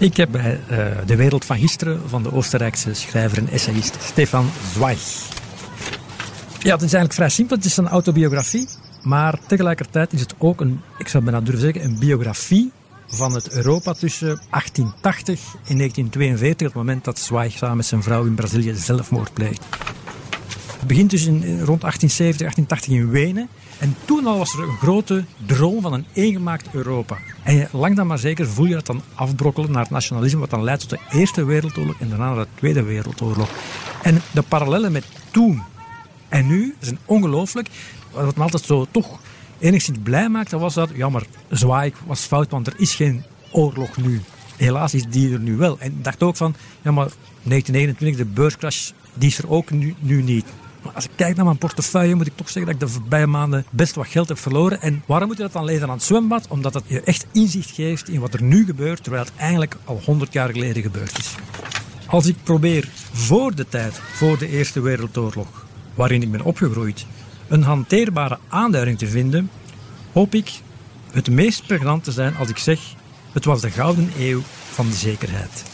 Ik heb bij uh, De Wereld van Gisteren van de Oostenrijkse schrijver en essayist Stefan Zweig. Ja, het is eigenlijk vrij simpel. Het is een autobiografie, maar tegelijkertijd is het ook een, ik zou bijna durven zeggen, een biografie van het Europa tussen 1880 en 1942, het moment dat Zweig samen met zijn vrouw in Brazilië zelfmoord pleegt. Het begint dus in, rond 1870, 1880 in Wenen. En toen al was er een grote droom van een eengemaakt Europa. En langzaam maar zeker voel je dat dan afbrokkelen naar het nationalisme, wat dan leidt tot de Eerste Wereldoorlog en daarna naar de Tweede Wereldoorlog. En de parallellen met toen en nu zijn ongelooflijk. Wat me altijd zo toch enigszins blij maakte, was dat, jammer, Zwaai was fout, want er is geen oorlog nu. Helaas is die er nu wel. En ik dacht ook van, ja maar 1929, de beurscrash, die is er ook nu, nu niet. Als ik kijk naar mijn portefeuille, moet ik toch zeggen dat ik de voorbije maanden best wat geld heb verloren. En waarom moet je dat dan lezen aan het zwembad? Omdat het je echt inzicht geeft in wat er nu gebeurt, terwijl het eigenlijk al 100 jaar geleden gebeurd is. Als ik probeer voor de tijd, voor de Eerste Wereldoorlog, waarin ik ben opgegroeid, een hanteerbare aanduiding te vinden, hoop ik het meest pregnant te zijn als ik zeg: het was de gouden eeuw van de zekerheid.